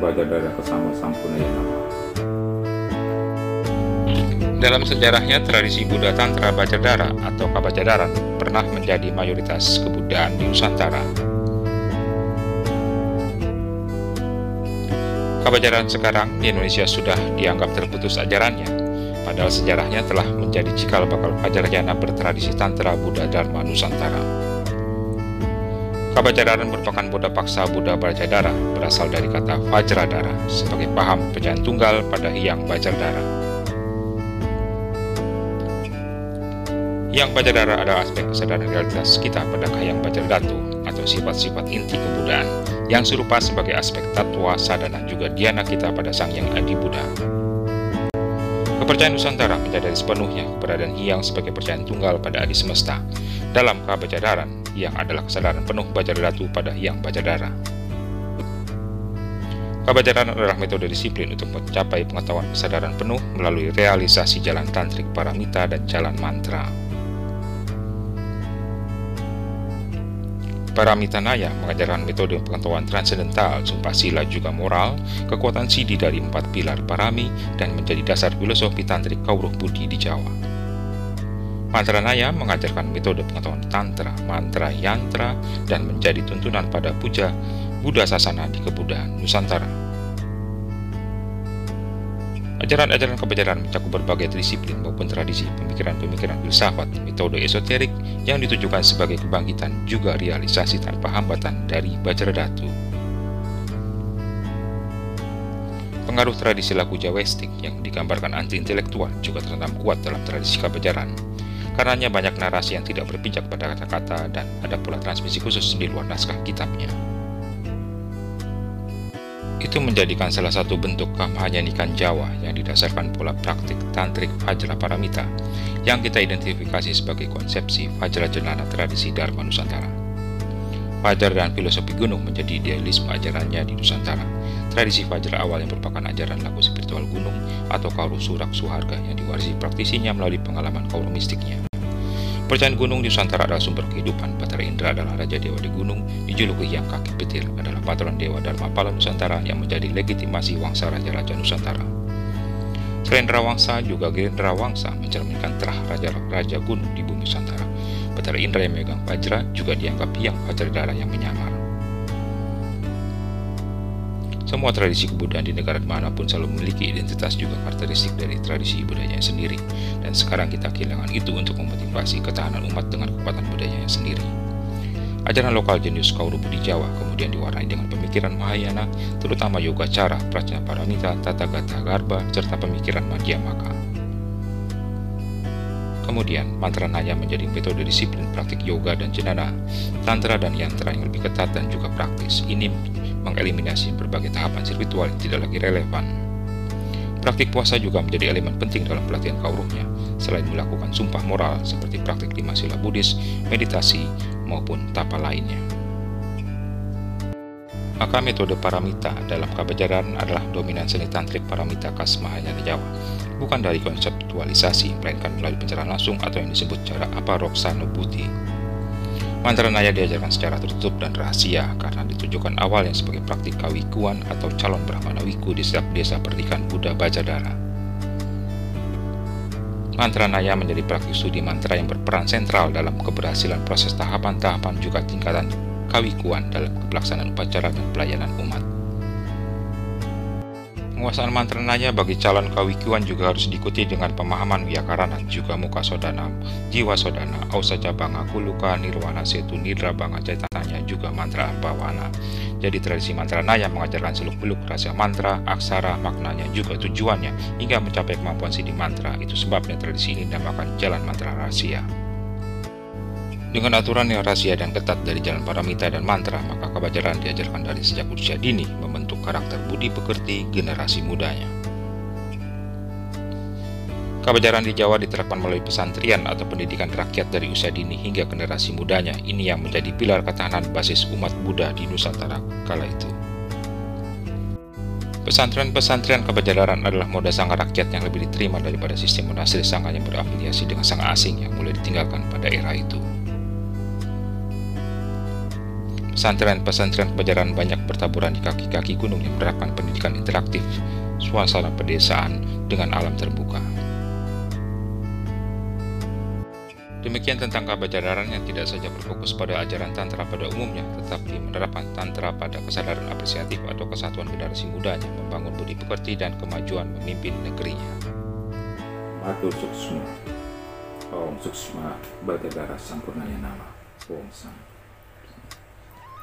Bajadara Kesama Sampurnaya Dalam sejarahnya, tradisi Buddha Tantra Bajadara atau Kabajadaran pernah menjadi mayoritas kebudayaan di Nusantara. Kabajadaran sekarang di Indonesia sudah dianggap terputus ajarannya, padahal sejarahnya telah menjadi cikal bakal Fajarjana bertradisi Tantra Buddha Dharma Nusantara. Kabajadaran merupakan Buddha paksa Buddha Bajadara berasal dari kata Vajradara sebagai paham pecahan tunggal pada Hyang Bajadara. Hyang Bajadara adalah aspek kesadaran realitas kita pada Hyang Bajadatu atau sifat-sifat inti kebudayaan yang serupa sebagai aspek tatwa sadana juga diana kita pada Sang Yang Adi Buddha. Kepercayaan Nusantara menyadari sepenuhnya keberadaan Hyang sebagai percayaan tunggal pada Adi Semesta dalam Kabajadaran yang adalah kesadaran penuh Bajadatu pada yang Bajadara. Kabajadaran adalah metode disiplin untuk mencapai pengetahuan kesadaran penuh melalui realisasi jalan tantrik paramita dan jalan mantra. Paramita Naya mengajarkan metode pengetahuan transendental, sumpah sila juga moral, kekuatan sidi dari empat pilar parami, dan menjadi dasar filosofi tantrik kauruh budi di Jawa. Mantra Naya mengajarkan metode pengetahuan tantra, mantra, yantra, dan menjadi tuntunan pada puja Buddha Sasana di kebudayaan Nusantara. Ajaran-ajaran kebejaran mencakup berbagai disiplin maupun tradisi pemikiran-pemikiran filsafat, metode esoterik yang ditujukan sebagai kebangkitan juga realisasi tanpa hambatan dari Bajradatu. Pengaruh tradisi laku Jawestik yang digambarkan anti-intelektual juga tertanam kuat dalam tradisi kebejaran Karenanya banyak narasi yang tidak berpijak pada kata-kata dan ada pula transmisi khusus di luar naskah kitabnya. Itu menjadikan salah satu bentuk kamhanyanikan Jawa yang didasarkan pola praktik tantrik Vajra Paramita yang kita identifikasi sebagai konsepsi Vajra Jenana tradisi Dharma Nusantara. Fajar dan filosofi gunung menjadi idealisme ajarannya di Nusantara. Tradisi Fajar awal yang merupakan ajaran laku spiritual gunung atau kauru surak suharga yang diwarisi praktisinya melalui pengalaman kauru mistiknya. Percayaan gunung di Nusantara adalah sumber kehidupan. Batara Indra adalah Raja Dewa di gunung, dijuluki yang kaki petir adalah patron Dewa Dharma Pala Nusantara yang menjadi legitimasi wangsa Raja-Raja Nusantara. Selain Rawangsa, juga Gerindra Wangsa mencerminkan terah Raja-Raja gunung di bumi Nusantara. Batara Indra yang memegang Vajra juga dianggap yang Vajradara yang menyamar. Semua tradisi kebudayaan di negara mana pun selalu memiliki identitas juga karakteristik dari tradisi budayanya sendiri, dan sekarang kita kehilangan itu untuk memotivasi ketahanan umat dengan kekuatan budayanya sendiri. Ajaran lokal jenius Kauru Budi Jawa kemudian diwarnai dengan pemikiran Mahayana, terutama yoga cara, prajna paramita, tata gata garba, serta pemikiran Madhyamaka. Kemudian, mantra naya menjadi metode disiplin praktik yoga dan jenana, tantra dan yantra yang lebih ketat dan juga praktis. Ini mengeliminasi berbagai tahapan spiritual yang tidak lagi relevan. Praktik puasa juga menjadi elemen penting dalam pelatihan kauruhnya, selain melakukan sumpah moral seperti praktik lima sila Buddhis, meditasi, maupun tapa lainnya. Maka metode paramita dalam kabajaran adalah dominan seni tantrik paramita khas Mahayana Jawa, bukan dari konseptualisasi, melainkan melalui pencerahan langsung atau yang disebut cara aparoksanubhuti. Mantra Naya diajarkan secara tertutup dan rahasia karena ditujukan awalnya sebagai praktik kawikuan atau calon Brahmana Wiku di setiap desa pernikahan Buddha Bajadara. Mantra Naya menjadi praktik studi mantra yang berperan sentral dalam keberhasilan proses tahapan-tahapan juga tingkatan kawikuan dalam pelaksanaan upacara dan pelayanan umat. Penguasaan mantra naya bagi calon kawikuan juga harus diikuti dengan pemahaman wiyakarana juga muka sodana, jiwa sodana, ausaja banga kuluka, nirwana setu, nidra banga caitananya juga mantra bawana. Jadi tradisi mantra naya mengajarkan seluk-beluk rahasia mantra, aksara, maknanya juga tujuannya hingga mencapai kemampuan sidi mantra. Itu sebabnya tradisi ini dinamakan jalan mantra rahasia. Dengan aturan yang rahasia dan ketat dari jalan paramita dan mantra, maka kebajaran diajarkan dari sejak usia dini membentuk karakter budi pekerti generasi mudanya. Kebajaran di Jawa diterapkan melalui pesantren atau pendidikan rakyat dari usia dini hingga generasi mudanya. Ini yang menjadi pilar ketahanan basis umat Buddha di Nusantara kala itu. Pesantren-pesantren kebajaran adalah moda sang rakyat yang lebih diterima daripada sistem monastir sangga yang berafiliasi dengan sang asing yang mulai ditinggalkan pada era itu. Pesantren-pesantren pejaran banyak bertaburan di kaki-kaki gunung yang menerapkan pendidikan interaktif, suasana pedesaan dengan alam terbuka. Demikian tentang Kabajadaran yang tidak saja berfokus pada ajaran Tantra pada umumnya, tetapi menerapkan Tantra pada kesadaran apresiatif atau kesatuan generasi mudanya, membangun budi pekerti dan kemajuan memimpin negerinya. Matur Suksma. Om Suksma Bajadara Sampurnaya Nama. Om Sam.